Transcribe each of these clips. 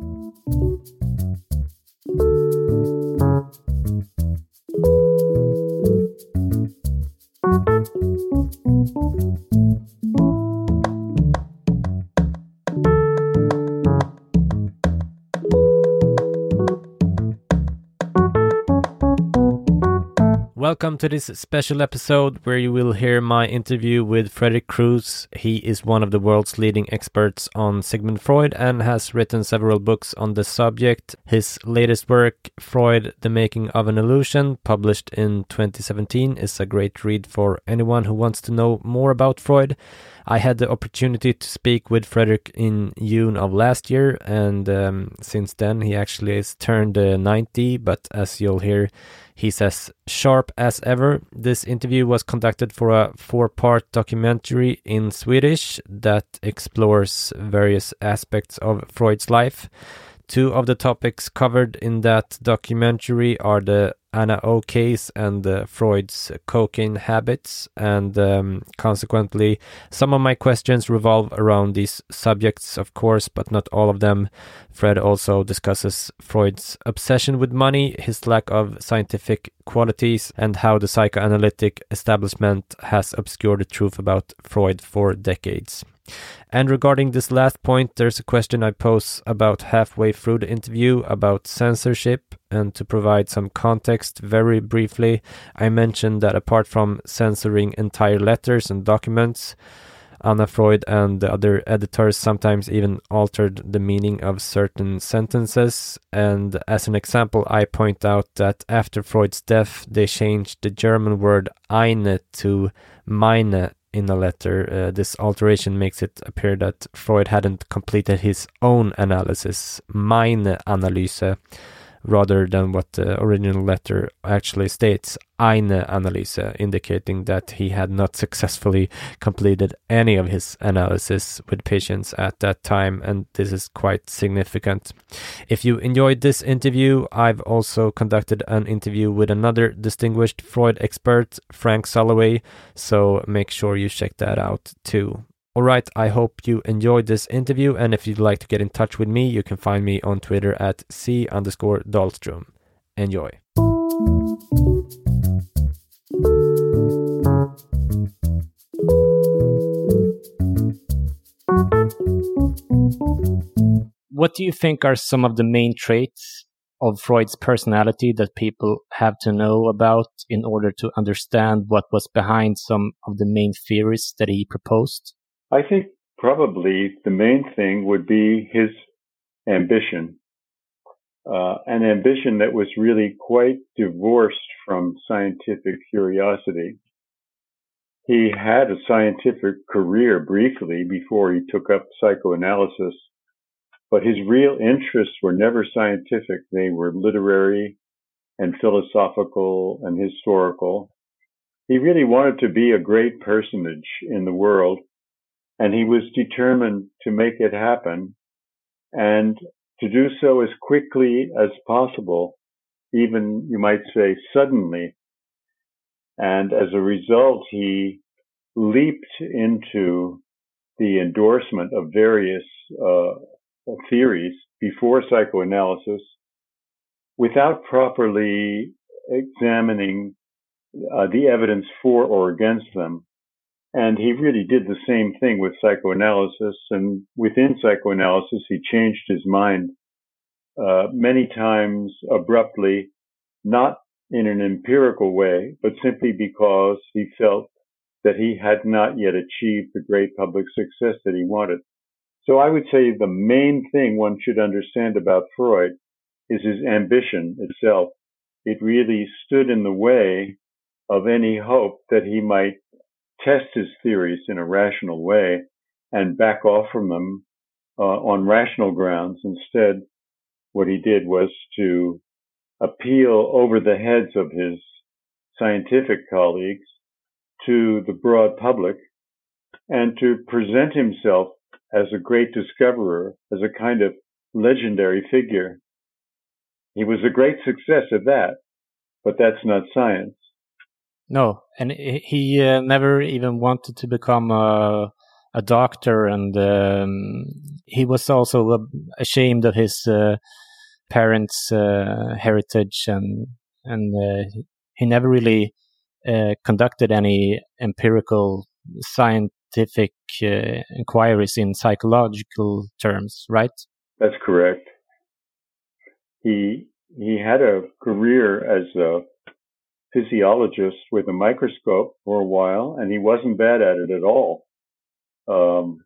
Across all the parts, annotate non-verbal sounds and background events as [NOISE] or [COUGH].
Thank you. Welcome to this special episode where you will hear my interview with Frederick Crews. He is one of the world's leading experts on Sigmund Freud and has written several books on the subject. His latest work, Freud, The Making of an Illusion, published in 2017, is a great read for anyone who wants to know more about Freud. I had the opportunity to speak with Frederick in June of last year, and um, since then he actually has turned uh, 90. But as you'll hear, he's says, sharp as ever. This interview was conducted for a four part documentary in Swedish that explores various aspects of Freud's life. Two of the topics covered in that documentary are the Anna O case and uh, Freud's cocaine habits, and um, consequently, some of my questions revolve around these subjects, of course, but not all of them. Fred also discusses Freud's obsession with money, his lack of scientific qualities, and how the psychoanalytic establishment has obscured the truth about Freud for decades. And regarding this last point, there's a question I pose about halfway through the interview about censorship. And to provide some context very briefly, I mentioned that apart from censoring entire letters and documents, Anna Freud and the other editors sometimes even altered the meaning of certain sentences. And as an example, I point out that after Freud's death, they changed the German word eine to meine in a letter. Uh, this alteration makes it appear that Freud hadn't completed his own analysis, meine Analyse, rather than what the original letter actually states, eine Analyse, indicating that he had not successfully completed any of his analysis with patients at that time, and this is quite significant. If you enjoyed this interview, I've also conducted an interview with another distinguished Freud expert, Frank Sulloway, so make sure you check that out too. All right, I hope you enjoyed this interview. And if you'd like to get in touch with me, you can find me on Twitter at C underscore Dahlstrom. Enjoy. What do you think are some of the main traits of Freud's personality that people have to know about in order to understand what was behind some of the main theories that he proposed? I think probably the main thing would be his ambition, uh, an ambition that was really quite divorced from scientific curiosity. He had a scientific career briefly before he took up psychoanalysis, but his real interests were never scientific. They were literary and philosophical and historical. He really wanted to be a great personage in the world and he was determined to make it happen and to do so as quickly as possible, even you might say suddenly. And as a result, he leaped into the endorsement of various uh, theories before psychoanalysis without properly examining uh, the evidence for or against them. And he really did the same thing with psychoanalysis. And within psychoanalysis, he changed his mind uh, many times abruptly, not in an empirical way, but simply because he felt that he had not yet achieved the great public success that he wanted. So I would say the main thing one should understand about Freud is his ambition itself. It really stood in the way of any hope that he might test his theories in a rational way and back off from them uh, on rational grounds. Instead, what he did was to appeal over the heads of his scientific colleagues to the broad public and to present himself as a great discoverer, as a kind of legendary figure. He was a great success at that, but that's not science. No, and he uh, never even wanted to become a, a doctor, and um, he was also ashamed of his uh, parents' uh, heritage, and and uh, he never really uh, conducted any empirical scientific uh, inquiries in psychological terms, right? That's correct. He he had a career as a physiologist with a microscope for a while, and he wasn't bad at it at all. Um,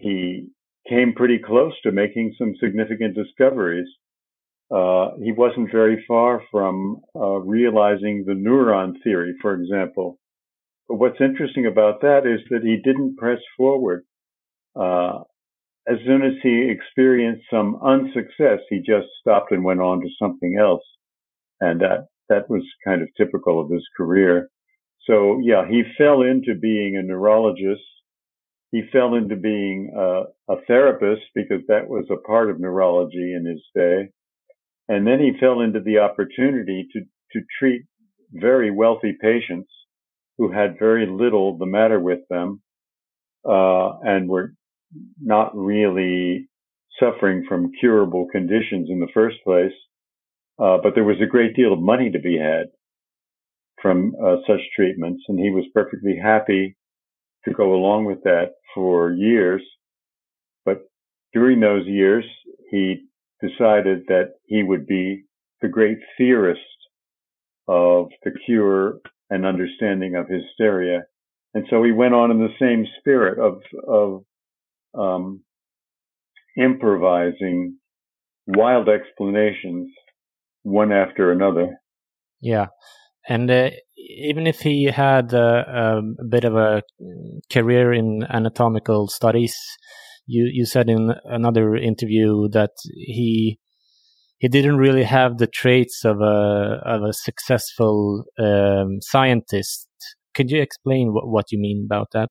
he came pretty close to making some significant discoveries. Uh, he wasn't very far from uh, realizing the neuron theory, for example. But what's interesting about that is that he didn't press forward. Uh, as soon as he experienced some unsuccess, he just stopped and went on to something else. And that, that was kind of typical of his career. So yeah, he fell into being a neurologist. He fell into being a, a therapist because that was a part of neurology in his day. And then he fell into the opportunity to, to treat very wealthy patients who had very little the matter with them, uh, and were not really suffering from curable conditions in the first place. Uh, but there was a great deal of money to be had from uh, such treatments, and he was perfectly happy to go along with that for years. But during those years, he decided that he would be the great theorist of the cure and understanding of hysteria. And so he went on in the same spirit of, of um, improvising wild explanations one after another. Yeah. And uh, even if he had uh, a bit of a career in anatomical studies, you, you said in another interview that he he didn't really have the traits of a of a successful um, scientist. Could you explain what, what you mean about that?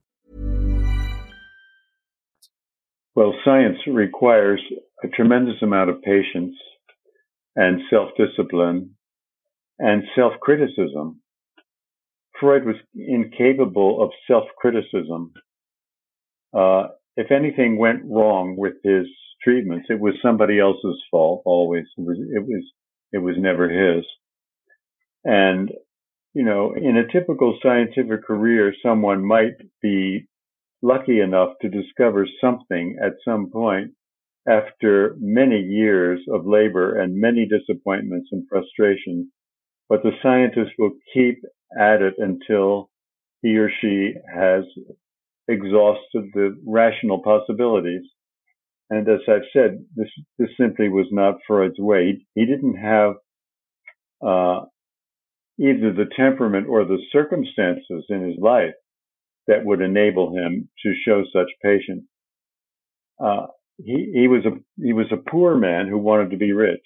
Well, science requires a tremendous amount of patience and self-discipline and self-criticism. Freud was incapable of self-criticism. Uh, if anything went wrong with his treatments. It was somebody else's fault always. It was, it was, it was never his. And, you know, in a typical scientific career, someone might be lucky enough to discover something at some point after many years of labor and many disappointments and frustrations. But the scientist will keep at it until he or she has exhausted the rational possibilities. And as I've said, this this simply was not Freud's way. He, he didn't have uh, either the temperament or the circumstances in his life that would enable him to show such patience. Uh, he he was a he was a poor man who wanted to be rich,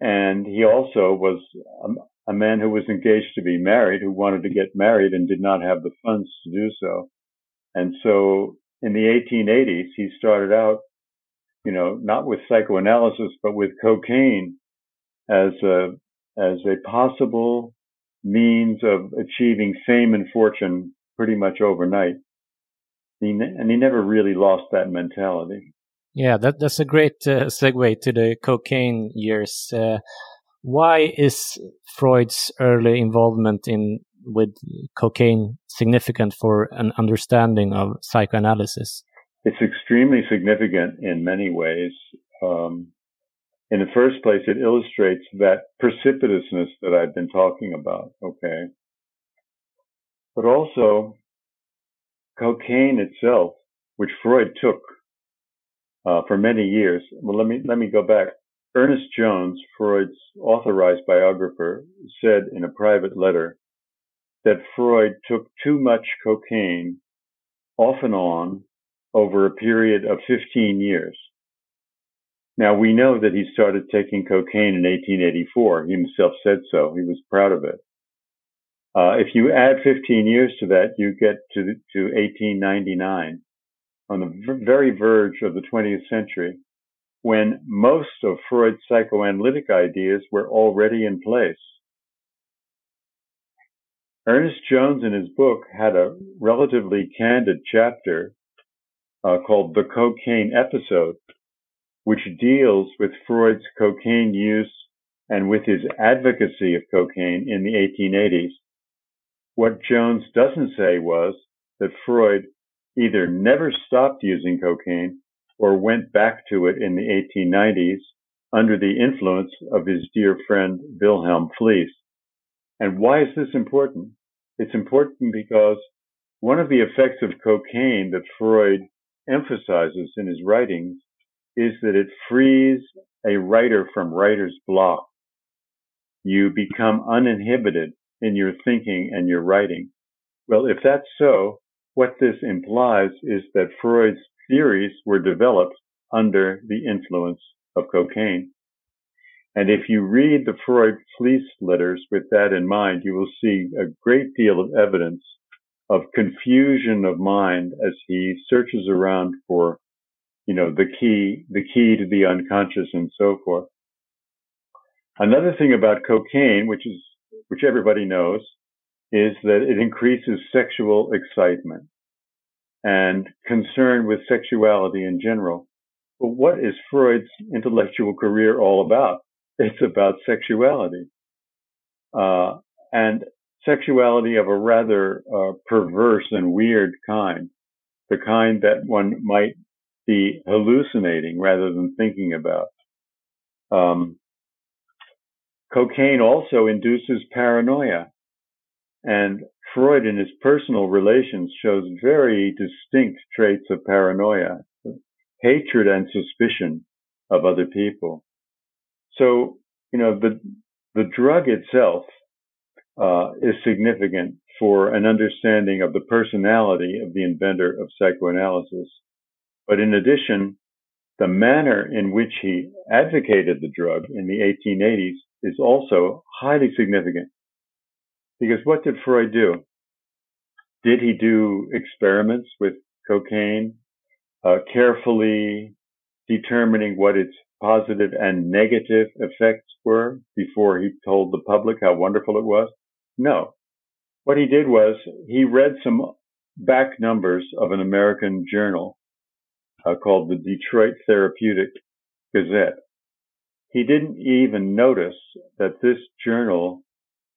and he also was a, a man who was engaged to be married, who wanted to get married and did not have the funds to do so. And so in the 1880s, he started out, you know, not with psychoanalysis, but with cocaine as a, as a possible means of achieving fame and fortune pretty much overnight. He ne- and he never really lost that mentality. Yeah, that, that's a great uh, segue to the cocaine years. Uh, why is Freud's early involvement in with cocaine significant for an understanding of psychoanalysis? it's extremely significant in many ways. Um, in the first place, it illustrates that precipitousness that I've been talking about. Okay. But also, cocaine itself, which Freud took uh, for many years. Well, let me let me go back. Ernest Jones, Freud's authorized biographer, said in a private letter that Freud took too much cocaine off and on over a period of 15 years. Now we know that he started taking cocaine in 1884. He himself said so. He was proud of it. Uh, if you add 15 years to that, you get to, to 1899 on the very verge of the 20th century when most of Freud's psychoanalytic ideas were already in place. Ernest Jones in his book had a relatively candid chapter uh, called The Cocaine Episode, which deals with Freud's cocaine use and with his advocacy of cocaine in the 1880s. What Jones doesn't say was that Freud either never stopped using cocaine or went back to it in the 1890s under the influence of his dear friend Wilhelm Fliess. And why is this important? It's important because one of the effects of cocaine that Freud emphasizes in his writings is that it frees a writer from writer's block. You become uninhibited in your thinking and your writing. Well, if that's so, what this implies is that Freud's theories were developed under the influence of cocaine. And if you read the Freud Fliess letters with that in mind, you will see a great deal of evidence of confusion of mind as he searches around for, you know, the key, the key to the unconscious and so forth. Another thing about cocaine, which is, which everybody knows, is that it increases sexual excitement and concern with sexuality in general. But what is Freud's intellectual career all about? It's about sexuality. Uh, and sexuality of a rather uh, perverse and weird kind, the kind that one might be hallucinating rather than thinking about. Um, cocaine also induces paranoia. And Freud in his personal relations shows very distinct traits of paranoia, hatred and suspicion of other people. So, you know, the, the drug itself uh, is significant for an understanding of the personality of the inventor of psychoanalysis. But in addition, the manner in which he advocated the drug in the 1880s is also highly significant. Because what did Freud do? Did he do experiments with cocaine, uh, carefully determining what its positive and negative effects were before he told the public how wonderful it was? No. What he did was he read some back numbers of an American journal called the Detroit Therapeutic Gazette. He didn't even notice that this journal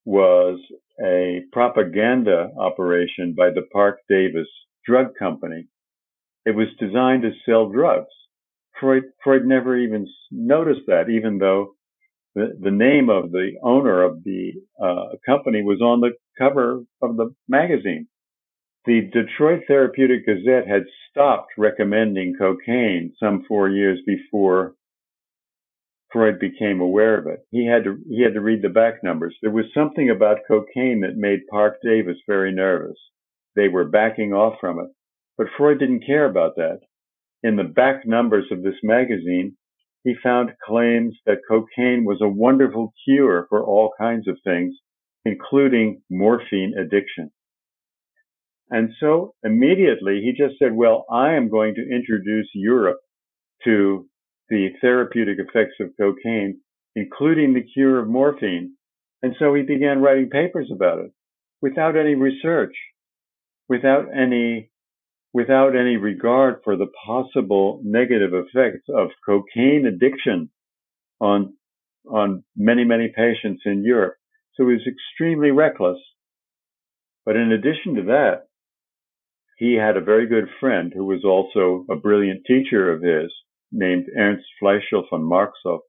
was a propaganda operation by the Parke Davis Drug Company. It was designed to sell drugs. Freud, Freud never even noticed that, even though the, the name of the owner of the uh, company was on the cover of the magazine. The Detroit Therapeutic Gazette had stopped recommending cocaine some four years before Freud became aware of it. He had to he had to read the back numbers. There was something about cocaine that made Parke Davis very nervous. They were backing off from it. But Freud didn't care about that. In the back numbers of this magazine, he found claims that cocaine was a wonderful cure for all kinds of things, including morphine addiction. And so immediately he just said, well, I am going to introduce Europe to the therapeutic effects of cocaine, including the cure of morphine. And so he began writing papers about it without any research, without any without any regard for the possible negative effects of cocaine addiction on, on many, many patients in Europe. So he was extremely reckless. But in addition to that, he had a very good friend who was also a brilliant teacher of his named Ernst Fleischl von Marxow,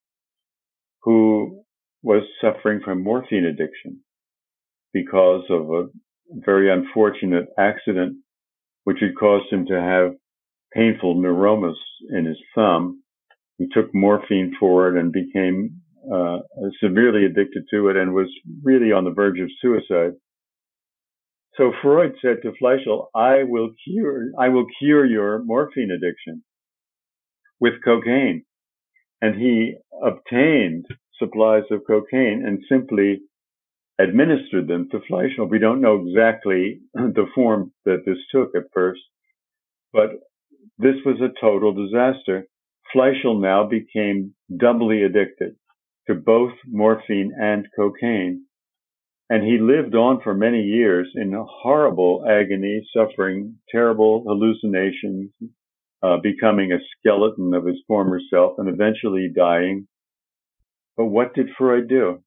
who was suffering from morphine addiction because of a very unfortunate accident which had caused him to have painful neuromas in his thumb. He took morphine for it and became uh, severely addicted to it and was really on the verge of suicide. So Freud said to Fleischl, I will cure, I will cure your morphine addiction with cocaine. And he obtained supplies of cocaine and simply administered them to Fleischl. We don't know exactly [CLEARS THROAT] the form that this took at first, but this was a total disaster. Fleischl now became doubly addicted to both morphine and cocaine. And he lived on for many years in horrible agony, suffering terrible hallucinations, uh, becoming a skeleton of his former self, and eventually dying. But what did Freud do?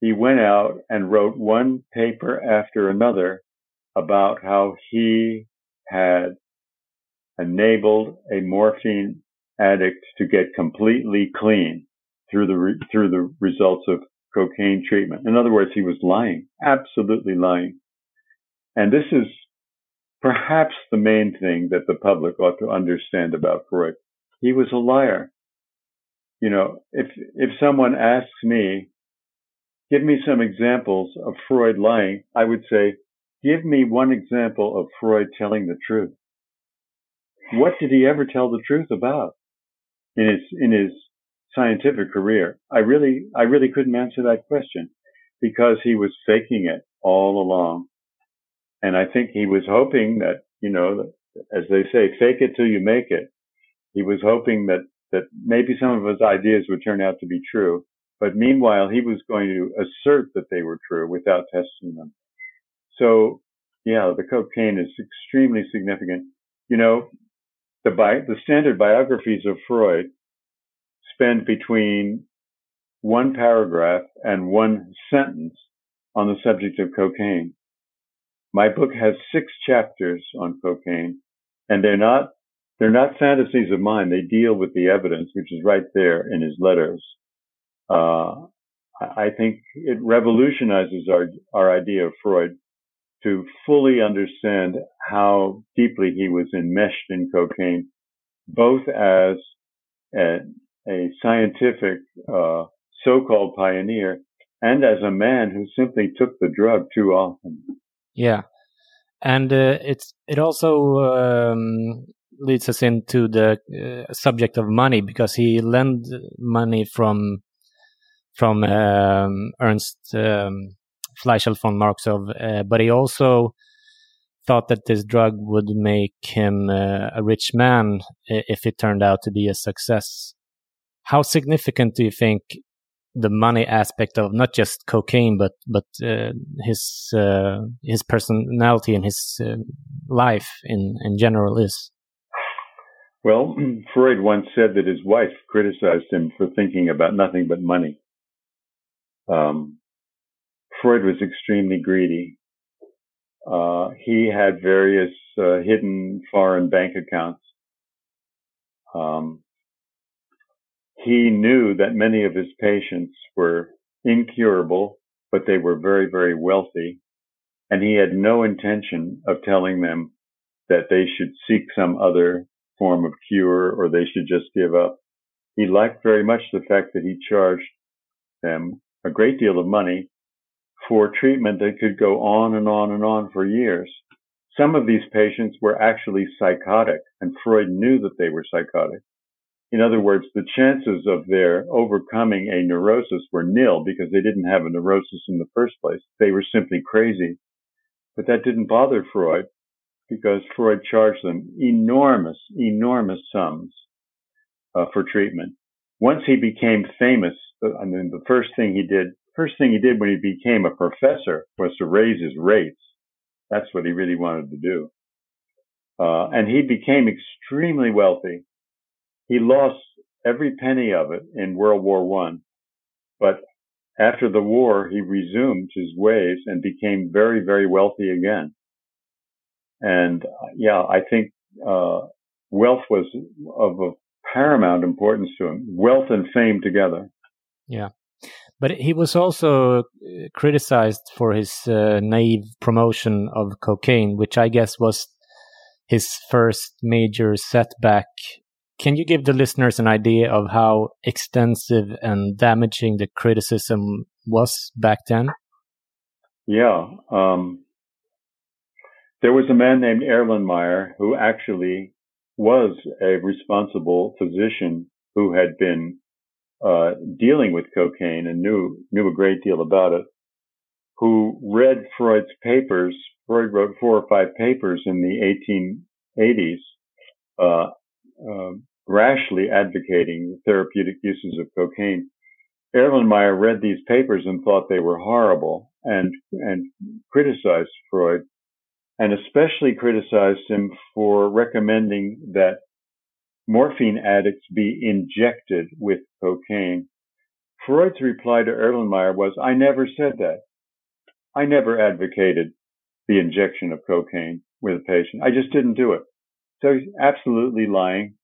He went out and wrote one paper after another about how he had enabled a morphine addict to get completely clean through the re- through the results of cocaine treatment. In other words, he was lying, absolutely lying. And this is perhaps the main thing that the public ought to understand about Freud. He was a liar. You know, if if someone asks me, give me some examples of Freud lying, I would say, give me one example of Freud telling the truth. What did he ever tell the truth about in his in his scientific career? I really, I really couldn't answer that question because he was faking it all along. And I think he was hoping that, you know, as they say, fake it till you make it. He was hoping that, that maybe some of his ideas would turn out to be true. But meanwhile, he was going to assert that they were true without testing them. So yeah, the cocaine is extremely significant. You know, the bi- the standard biographies of Freud spend between one paragraph and one sentence on the subject of cocaine. My book has six chapters on cocaine, and they're not they're not fantasies of mine. They deal with the evidence, which is right there in his letters. Uh, I think it revolutionizes our our idea of Freud to fully understand how deeply he was enmeshed in cocaine, both as a, a scientific uh, so-called pioneer and as a man who simply took the drug too often. Yeah, and uh, it's it also um, leads us into the uh, subject of money because he lent money from from um, Ernst um, Fleischl von Marxow, uh, but he also thought that this drug would make him uh, a rich man if it turned out to be a success. How significant do you think the money aspect of not just cocaine, but but uh, his uh, his personality and his uh, life in in general is? Well, [CLEARS THROAT] Freud once said that his wife criticized him for thinking about nothing but money. Um, Freud was extremely greedy. Uh, he had various uh, hidden foreign bank accounts. Um, he knew that many of his patients were incurable, but they were very, very wealthy. And he had no intention of telling them that they should seek some other form of cure or they should just give up. He liked very much the fact that he charged them a great deal of money for treatment that could go on and on and on for years. Some of these patients were actually psychotic and Freud knew that they were psychotic. In other words, the chances of their overcoming a neurosis were nil because they didn't have a neurosis in the first place. They were simply crazy. But that didn't bother Freud because Freud charged them enormous, enormous sums uh, for treatment. Once he became famous, I mean, the first thing he did, first thing he did when he became a professor was to raise his rates. That's what he really wanted to do. Uh, and he became extremely wealthy he lost every penny of it in World War One, but after the war, he resumed his ways and became very, very wealthy again. And yeah, I think uh, wealth was of a paramount importance to him. Wealth and fame together. Yeah. But he was also uh, criticized for his uh, naive promotion of cocaine, which I guess was his first major setback. Can you give the listeners an idea of how extensive and damaging the criticism was back then? Yeah. Um, there was a man named Erlenmeyer who actually was a responsible physician who had been uh, dealing with cocaine and knew knew a great deal about it. Who read Freud's papers? Freud wrote four or five papers in the 1880s, uh, uh, rashly advocating the therapeutic uses of cocaine. Erlenmeyer read these papers and thought they were horrible and and criticized Freud and especially criticized him for recommending that morphine addicts be injected with cocaine. Freud's reply to Erlenmeyer was, I never said that. I never advocated the injection of cocaine with a patient. I just didn't do it. So he's absolutely lying.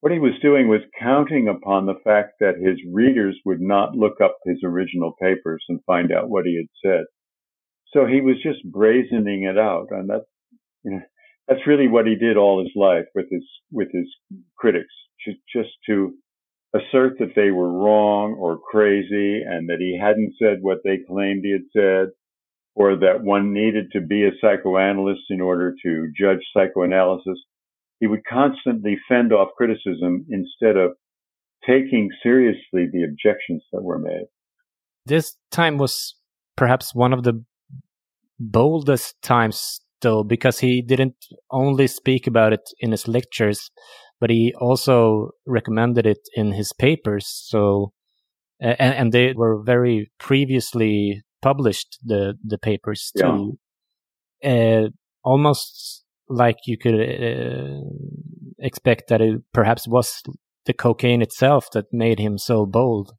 What he was doing was counting upon the fact that his readers would not look up his original papers and find out what he had said. So he was just brazening it out, and that's you know, that's really what he did all his life with his with his critics, just to assert that they were wrong or crazy, and that he hadn't said what they claimed he had said, or that one needed to be a psychoanalyst in order to judge psychoanalysis. He would constantly fend off criticism instead of taking seriously the objections that were made. This time was perhaps one of the boldest times though because he didn't only speak about it in his lectures but he also recommended it in his papers so and, and they were very previously published the the papers too yeah. uh, almost like you could uh, expect that it perhaps was the cocaine itself that made him so bold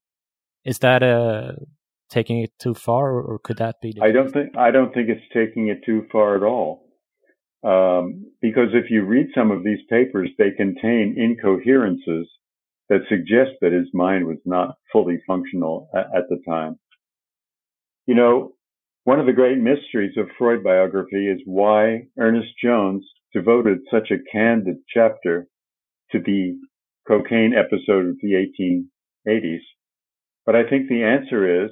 is that a taking it too far, or could that be? I don't think I don't think it's taking it too far at all. Um, because if you read some of these papers, they contain incoherences that suggest that his mind was not fully functional at, at the time. You know, one of the great mysteries of Freud biography is why Ernest Jones devoted such a candid chapter to the cocaine episode of the 1880s. But I think the answer is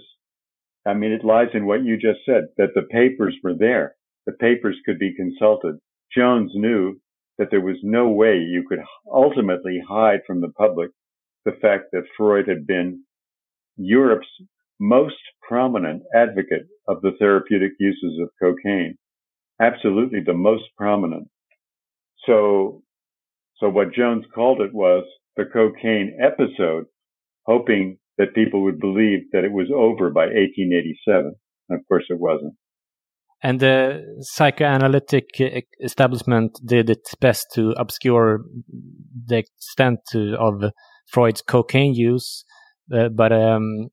I mean, it lies in what you just said, that the papers were there. The papers could be consulted. Jones knew that there was no way you could ultimately hide from the public the fact that Freud had been Europe's most prominent advocate of the therapeutic uses of cocaine. Absolutely the most prominent. So, so what Jones called it was the cocaine episode, hoping that people would believe that it was over by 1887. And of course, it wasn't. And the psychoanalytic establishment did its best to obscure the extent of Freud's cocaine use. Uh, but um,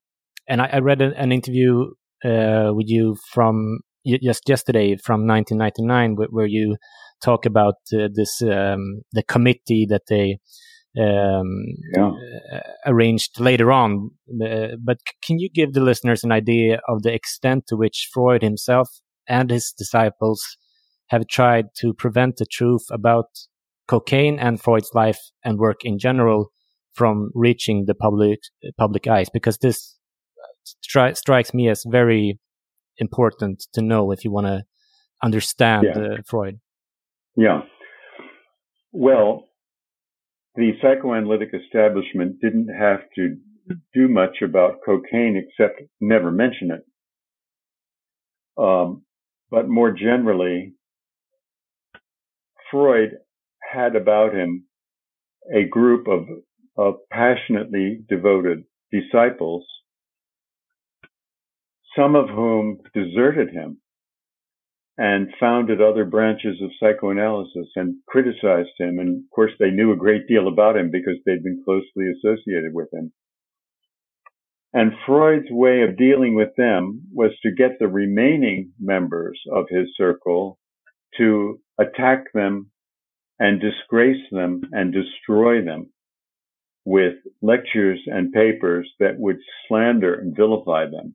and I, I read an, an interview uh, with you from just yesterday from 1999, where you talk about uh, this um, the committee that they um, yeah. Uh, arranged later on. Uh, but can you give the listeners an idea of the extent to which Freud himself and his disciples have tried to prevent the truth about cocaine and Freud's life and work in general from reaching the public public eyes? Because this stri strikes me as very important to know if you want to understand yeah. uh, Freud. Yeah. Well, the psychoanalytic establishment didn't have to do much about cocaine except never mention it. Um, but more generally, Freud had about him a group of, of passionately devoted disciples, some of whom deserted him and founded other branches of psychoanalysis and criticized him. And of course, they knew a great deal about him because they'd been closely associated with him. And Freud's way of dealing with them was to get the remaining members of his circle to attack them and disgrace them and destroy them with lectures and papers that would slander and vilify them.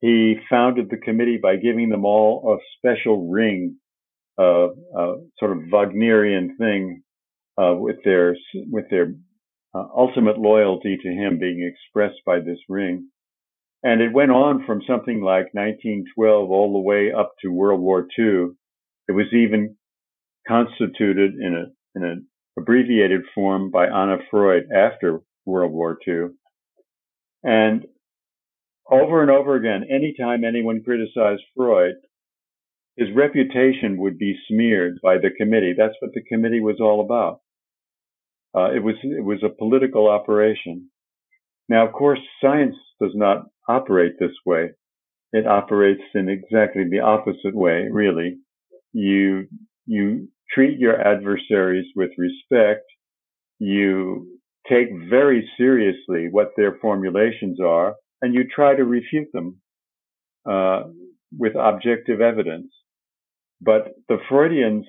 He founded the committee by giving them all a special ring, uh, a sort of Wagnerian thing, uh, with their with their uh, ultimate loyalty to him being expressed by this ring. And it went on from something like 1912 all the way up to World War II. It was even constituted in a in an abbreviated form by Anna Freud after World War II. And over and over again, anytime anyone criticized Freud, his reputation would be smeared by the committee. That's what the committee was all about. Uh, it was it was a political operation. Now, of course, science does not operate this way. It operates in exactly the opposite way. Really, you you treat your adversaries with respect. You take very seriously what their formulations are and you try to refute them uh, with objective evidence. But the Freudians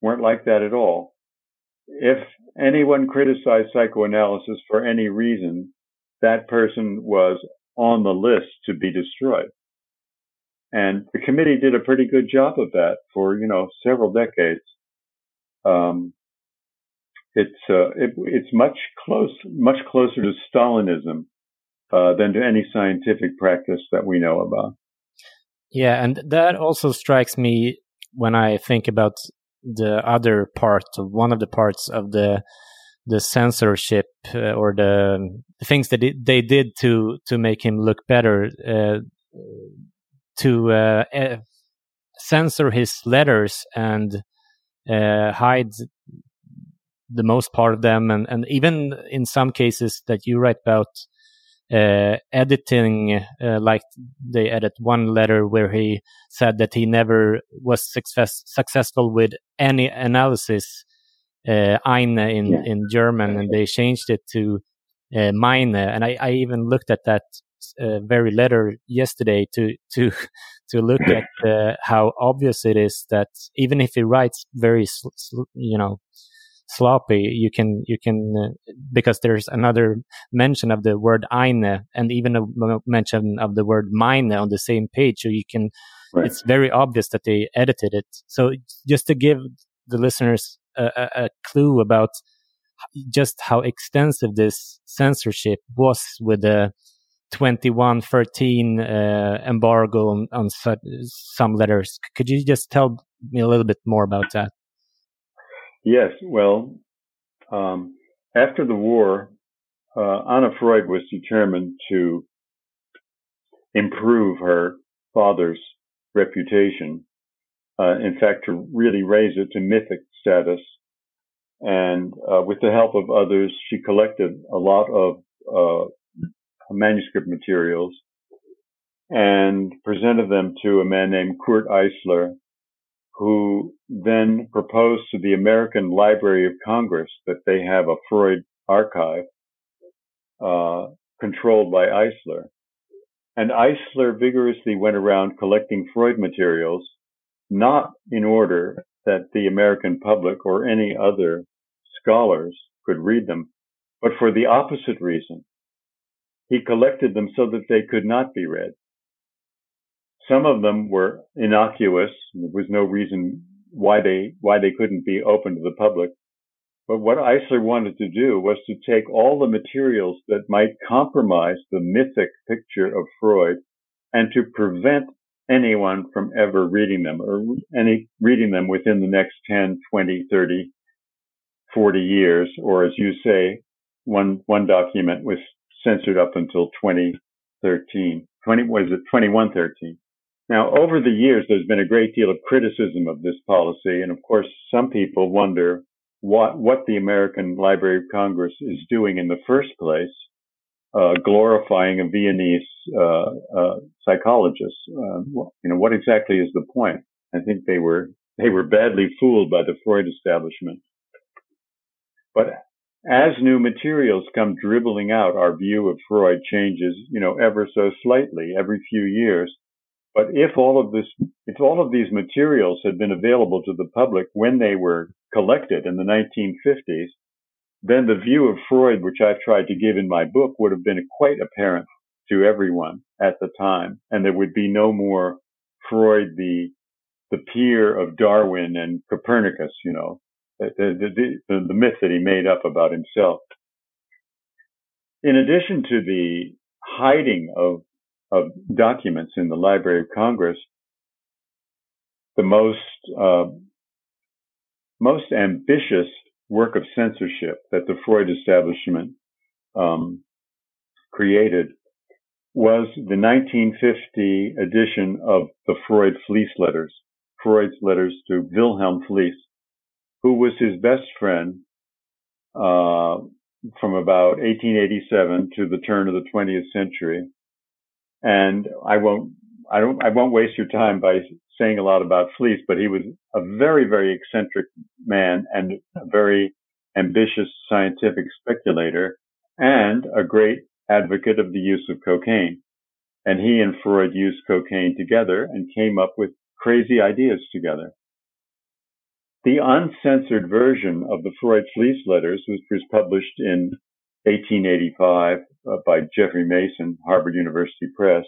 weren't like that at all. If anyone criticized psychoanalysis for any reason, that person was on the list to be destroyed. And the committee did a pretty good job of that for, you know, several decades. Um, it's, uh, it, it's much close, much closer to Stalinism uh, than to any scientific practice that we know about. Yeah, and that also strikes me when I think about the other part one of the parts of the the censorship uh, or the, things that it, they did to to make him look better uh, to uh, censor his letters and uh, hide the most part of them and, and even in some cases that you write about uh, editing, uh, like they edit one letter where he said that he never was success successful with any analysis, uh, eine in, yeah. in German, and they changed it to uh, meine. And I, I even looked at that uh, very letter yesterday to to [LAUGHS] to look at uh, how obvious it is that even if he writes very, you know, sloppy, you can you can uh, because there's another mention of the word eine and even a mention of the word meine on the same page, so you can. Right. It's very obvious that they edited it. So just to give the listeners a, a, a clue about just how extensive this censorship was with the 2113 uh, embargo on, on, some letters. Could you just tell me a little bit more about that? Yes, well, um, after the war, uh, Anna Freud was determined to improve her father's reputation. Uh, in fact, to really raise it to mythic status. And uh, with the help of others, she collected a lot of uh, manuscript materials and presented them to a man named Kurt Eissler, who then proposed to the American Library of Congress that they have a Freud archive uh, controlled by Eissler. And Eissler vigorously went around collecting Freud materials, not in order that the American public or any other scholars could read them, but for the opposite reason. He collected them so that they could not be read. Some of them were innocuous. There was no reason why they why they couldn't be open to the public. But what Eissler wanted to do was to take all the materials that might compromise the mythic picture of Freud and to prevent anyone from ever reading them or any reading them within the next 10, 20, 30, 40 years, or as you say, one, one document was censored up until 2013. 20, was it 2113? Now, over the years, there's been a great deal of criticism of this policy. And of course, some people wonder what, what the American Library of Congress is doing in the first place, uh, glorifying a Viennese, uh, uh, psychologist. Uh, you know, what exactly is the point? I think they were, they were badly fooled by the Freud establishment. But as new materials come dribbling out, our view of Freud changes, you know, ever so slightly every few years. But if all of this, if all of these materials had been available to the public when they were collected in the 1950s, then the view of Freud, which I've tried to give in my book, would have been quite apparent to everyone at the time. And there would be no more Freud, the, the peer of Darwin and Copernicus, you know, the, the, the, the myth that he made up about himself. In addition to the hiding of, of documents in the Library of Congress, the most uh, most ambitious work of censorship that the Freud establishment um, created was the 1950 edition of the Freud Fliess letters, Freud's letters to Wilhelm Fliess, who was his best friend uh, from about 1887 to the turn of the 20th century. And I won't, I don't, I won't waste your time by saying a lot about Fliess, but he was a very, very eccentric man and a very ambitious scientific speculator and a great advocate of the use of cocaine. And he and Freud used cocaine together and came up with crazy ideas together. The uncensored version of the Freud Fliess letters, which was published in 1885 uh, by Jeffrey Masson, Harvard University Press,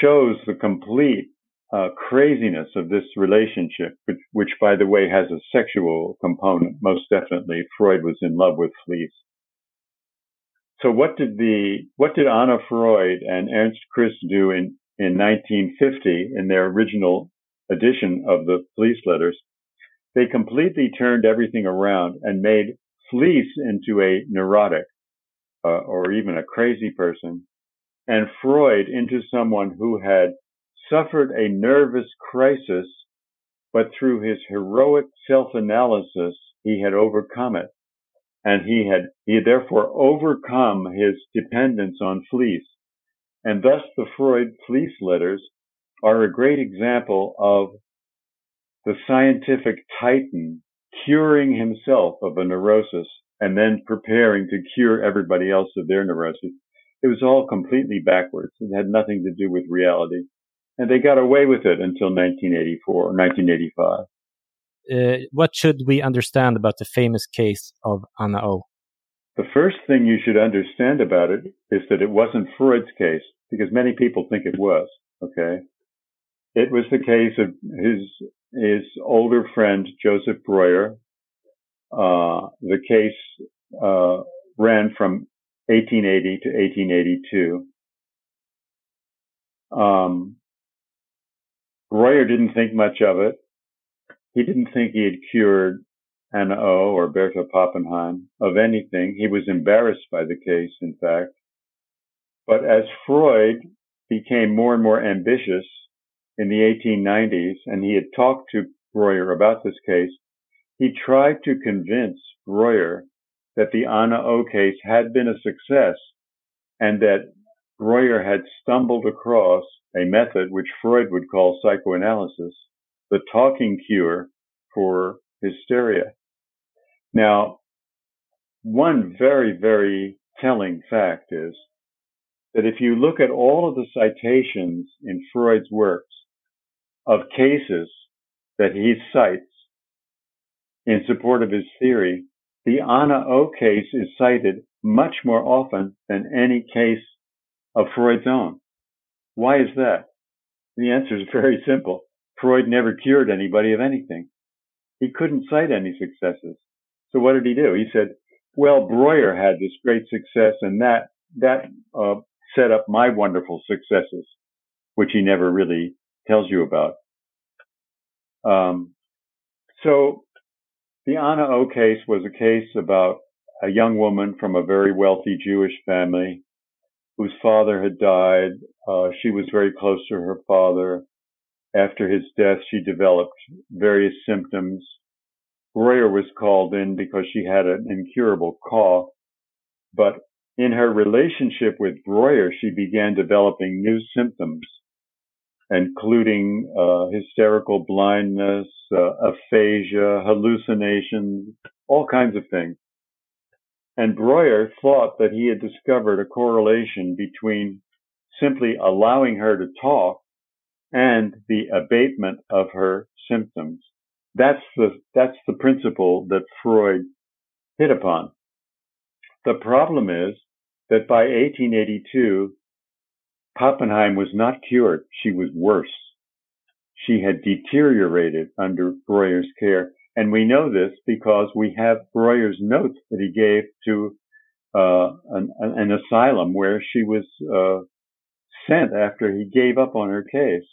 shows the complete uh, craziness of this relationship, which, which, by the way, has a sexual component. Most definitely, Freud was in love with Fliess. So, what did the what did Anna Freud and Ernst Kris do in in 1950 in their original edition of the Fliess letters? They completely turned everything around and made Fliess into a neurotic uh, or even a crazy person, and Freud into someone who had suffered a nervous crisis, but through his heroic self-analysis, he had overcome it. And he had, he had therefore overcome his dependence on Fliess. And thus the Freud Fliess letters are a great example of the scientific titan curing himself of a neurosis and then preparing to cure everybody else of their neurosis. It was all completely backwards. It had nothing to do with reality and they got away with it until 1984 or 1985. Uh, what should we understand about the famous case of Anna O? The first thing you should understand about it is that it wasn't Freud's case, because many people think it was. Okay, it was the case of his his older friend Joseph Breuer. Uh, the case uh, ran from 1880 to 1882. Um, Breuer didn't think much of it. He didn't think he had cured Anna O or Bertha Pappenheim of anything. He was embarrassed by the case, in fact. But as Freud became more and more ambitious in the 1890s, and he had talked to Breuer about this case, he tried to convince Breuer that the Anna O case had been a success and that Breuer had stumbled across a method which Freud would call psychoanalysis, the talking cure for hysteria. Now, one very, very telling fact is that if you look at all of the citations in Freud's works of cases that he cites in support of his theory, the Anna O case is cited much more often than any case of Freud's own. Why is that? The answer is very simple. Freud never cured anybody of anything. He couldn't cite any successes. So what did he do? He said, well, Breuer had this great success and that, that, uh, set up my wonderful successes, which he never really tells you about. Um, so the Anna O case was a case about a young woman from a very wealthy Jewish family whose father had died. Uh, she was very close to her father. After his death, she developed various symptoms. Breuer was called in because she had an incurable cough. But in her relationship with Breuer, she began developing new symptoms including uh, hysterical blindness, uh, aphasia, hallucinations, all kinds of things. And Breuer thought that he had discovered a correlation between simply allowing her to talk and the abatement of her symptoms. That's the, that's the principle that Freud hit upon. The problem is that by 1882, Pappenheim was not cured. She was worse. She had deteriorated under Breuer's care. And we know this because we have Breuer's notes that he gave to uh, an, an, asylum where she was uh, sent after he gave up on her case.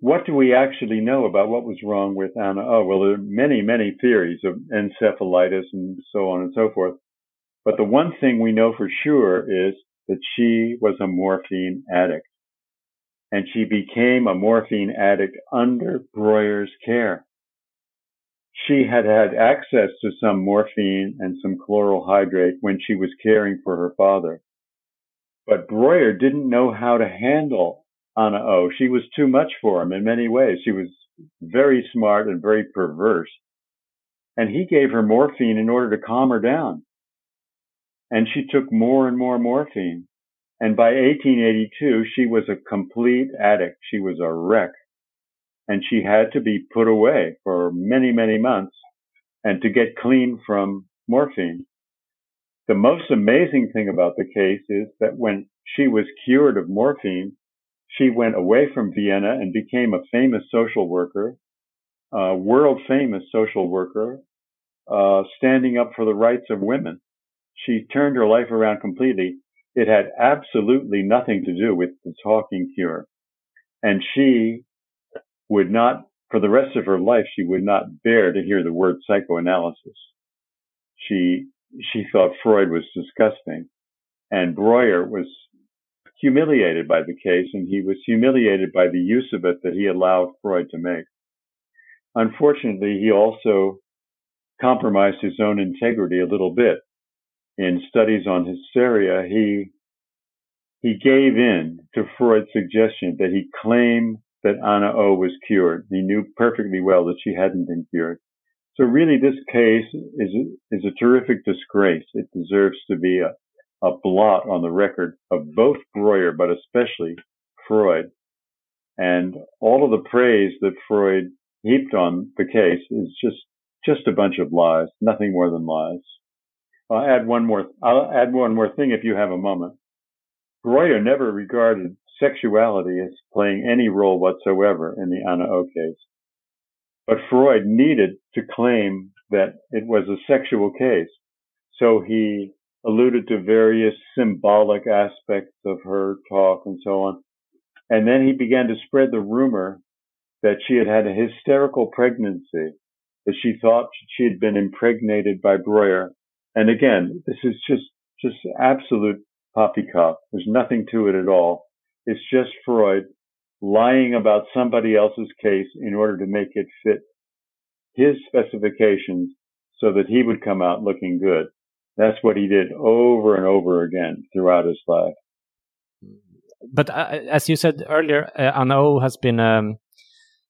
What do we actually know about what was wrong with Anna? Oh, well, there are many, many theories of encephalitis and so on and so forth. But the one thing we know for sure is that she was a morphine addict. And she became a morphine addict under Breuer's care. She had had access to some morphine and some chloral hydrate when she was caring for her father. But Breuer didn't know how to handle Anna O. She was too much for him in many ways. She was very smart and very perverse. And he gave her morphine in order to calm her down and she took more and more morphine. And by 1882, she was a complete addict. She was a wreck. And she had to be put away for many, many months and to get clean from morphine. The most amazing thing about the case is that when she was cured of morphine, she went away from Vienna and became a famous social worker, a world famous social worker, uh, standing up for the rights of women she turned her life around completely. It had absolutely nothing to do with the talking cure. And she would not, for the rest of her life, she would not bear to hear the word psychoanalysis. She, she thought Freud was disgusting. And Breuer was humiliated by the case and he was humiliated by the use of it that he allowed Freud to make. Unfortunately, he also compromised his own integrity a little bit in studies on hysteria, he he gave in to Freud's suggestion that he claim that Anna O was cured. He knew perfectly well that she hadn't been cured. So really, this case is is a terrific disgrace. It deserves to be a, a blot on the record of both Breuer, but especially Freud. And all of the praise that Freud heaped on the case is just just a bunch of lies, nothing more than lies. I'll add one more. I'll add one more thing if you have a moment. Breuer never regarded sexuality as playing any role whatsoever in the Anna O case. But Freud needed to claim that it was a sexual case. So he alluded to various symbolic aspects of her talk and so on. And then he began to spread the rumor that she had had a hysterical pregnancy, that she thought she had been impregnated by Breuer and again, this is just, just absolute poppycock. There's nothing to it at all. It's just Freud lying about somebody else's case in order to make it fit his specifications so that he would come out looking good. That's what he did over and over again throughout his life. But uh, as you said earlier, uh, Anna has been a um,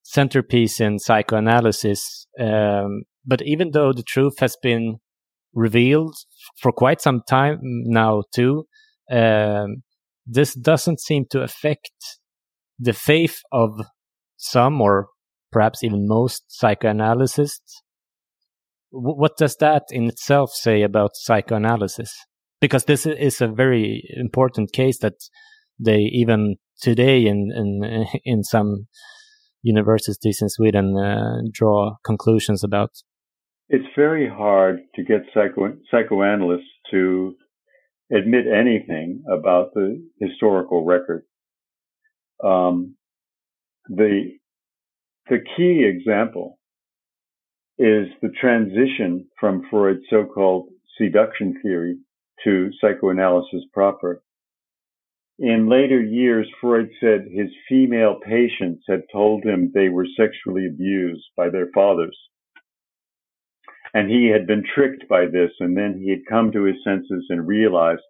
centerpiece in psychoanalysis. Um, but even though the truth has been revealed for quite some time now, too, um, this doesn't seem to affect the faith of some or perhaps even most psychoanalysts. W- what does that in itself say about psychoanalysis? Because this is a very important case that they even today in in [LAUGHS] in some universities in Sweden uh, draw conclusions about. It's very hard to get psycho psychoanalysts to admit anything about the historical record. Um, the the key example is the transition from Freud's so-called seduction theory to psychoanalysis proper. In later years, Freud said his female patients had told him they were sexually abused by their fathers. And he had been tricked by this, and then he had come to his senses and realized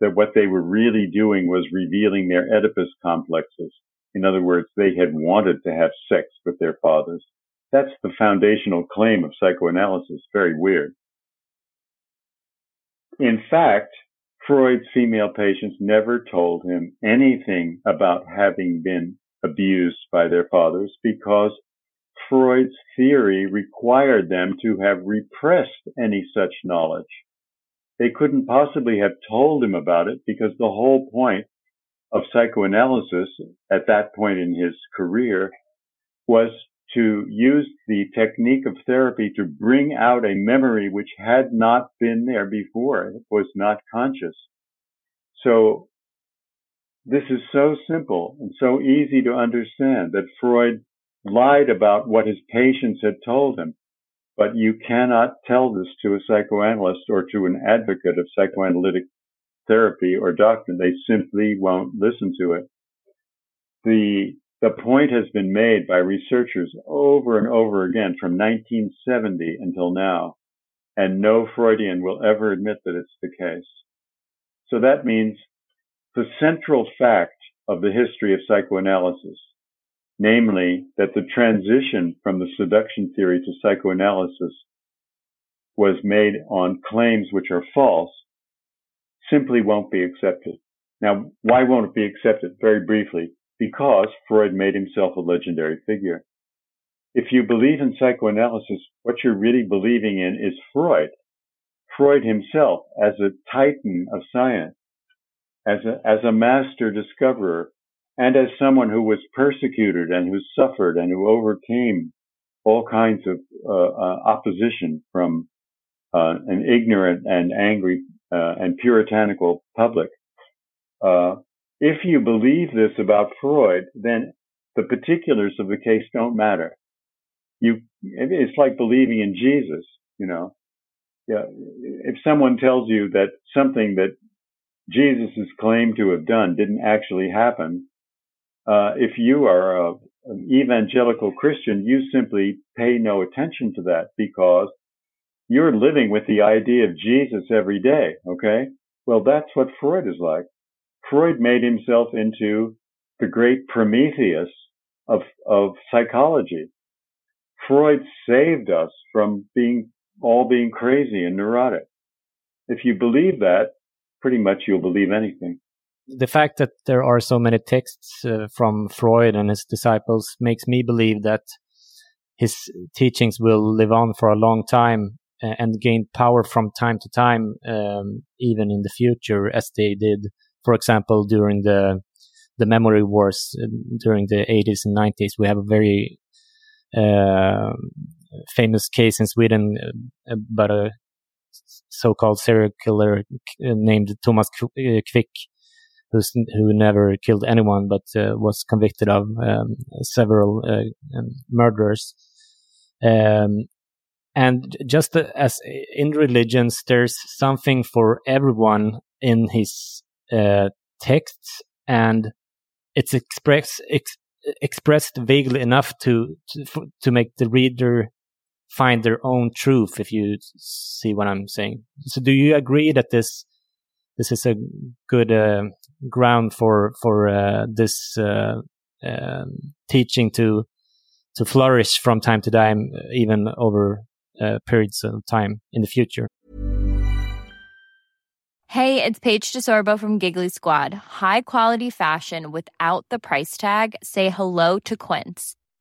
that what they were really doing was revealing their Oedipus complexes. In other words, they had wanted to have sex with their fathers. That's the foundational claim of psychoanalysis. Very weird. In fact, Freud's female patients never told him anything about having been abused by their fathers because Freud's theory required them to have repressed any such knowledge. They couldn't possibly have told him about it because the whole point of psychoanalysis at that point in his career was to use the technique of therapy to bring out a memory which had not been there before. It was not conscious. So this is so simple and so easy to understand that Freud lied about what his patients had told him. But you cannot tell this to a psychoanalyst or to an advocate of psychoanalytic therapy or doctrine. They simply won't listen to it. The the point has been made by researchers over and over again from 1970 until now, and no Freudian will ever admit that it's the case. So that means the central fact of the history of psychoanalysis, namely that the transition from the seduction theory to psychoanalysis was made on claims which are false, simply won't be accepted. Now, why won't it be accepted? Very briefly, because Freud made himself a legendary figure. If you believe in psychoanalysis, what you're really believing in is Freud. Freud himself as a titan of science, as a, as a master discoverer, and as someone who was persecuted and who suffered and who overcame all kinds of uh, uh, opposition from uh, an ignorant and angry uh, and puritanical public. Uh, if you believe this about Freud, then the particulars of the case don't matter. You, it's like believing in Jesus, you know. Yeah, if someone tells you that something that Jesus is claimed to have done didn't actually happen, uh, if you are a, an evangelical Christian, you simply pay no attention to that because you're living with the idea of Jesus every day. Okay. Well, that's what Freud is like. Freud made himself into the great Prometheus of, of psychology. Freud saved us from being all being crazy and neurotic. If you believe that, pretty much you'll believe anything. The fact that there are so many texts uh, from Freud and his disciples makes me believe that his teachings will live on for a long time uh, and gain power from time to time, um, even in the future, as they did for example, during the the memory wars uh, during the 80s and 90s, we have a very uh, famous case in Sweden uh, about a so-called serial killer named Thomas Quick, who's, who never killed anyone but uh, was convicted of um, several uh, um, murders. Um, and just as in religions, there's something for everyone in his uh, texts, and it's express, ex, expressed vaguely enough to, to to make the reader find their own truth. If you see what I'm saying, so do you agree that this this is a good uh, ground for for uh, this uh, um, teaching to to flourish from time to time, even over uh, periods of time in the future. Hey, it's Paige DeSorbo from Giggly Squad. High quality fashion without the price tag. Say hello to Quince.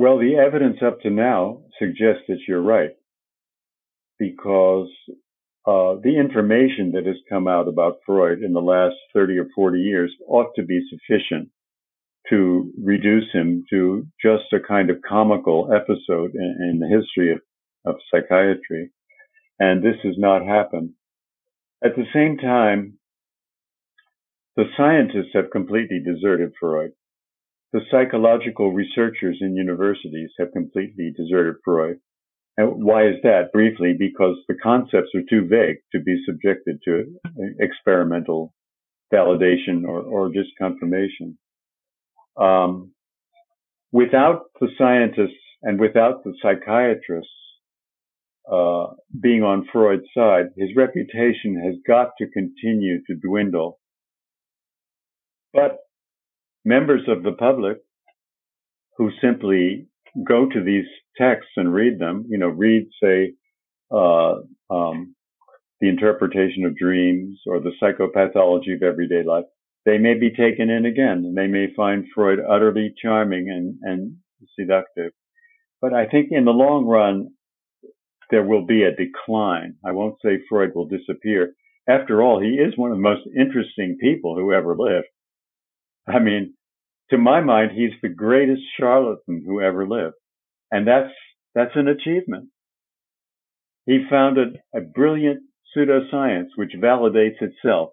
well the evidence up to now suggests that you're right because uh, the information that has come out about Freud in the last 30 or 40 years ought to be sufficient to reduce him to just a kind of comical episode in, in the history of, of psychiatry. And this has not happened. At the same time, the scientists have completely deserted Freud. The psychological researchers in universities have completely deserted Freud. And why is that? Briefly, because the concepts are too vague to be subjected to experimental validation or, or just confirmation. Um, without the scientists and without the psychiatrists uh, being on Freud's side, his reputation has got to continue to dwindle. But members of the public who simply go to these texts and read them, you know, read, say, uh, um, the interpretation of dreams or the psychopathology of everyday life, they may be taken in again and they may find Freud utterly charming and, and seductive. But I think in the long run, there will be a decline. I won't say Freud will disappear. After all, he is one of the most interesting people who ever lived. I mean, to my mind, he's the greatest charlatan who ever lived. And that's, that's an achievement. He founded a brilliant pseudoscience which validates itself.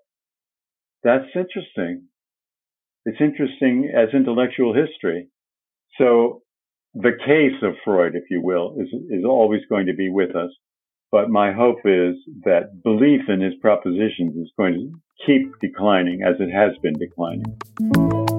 That's interesting. It's interesting as intellectual history. So the case of Freud, if you will, is, is always going to be with us. But my hope is that belief in his propositions is going to keep declining as it has been declining.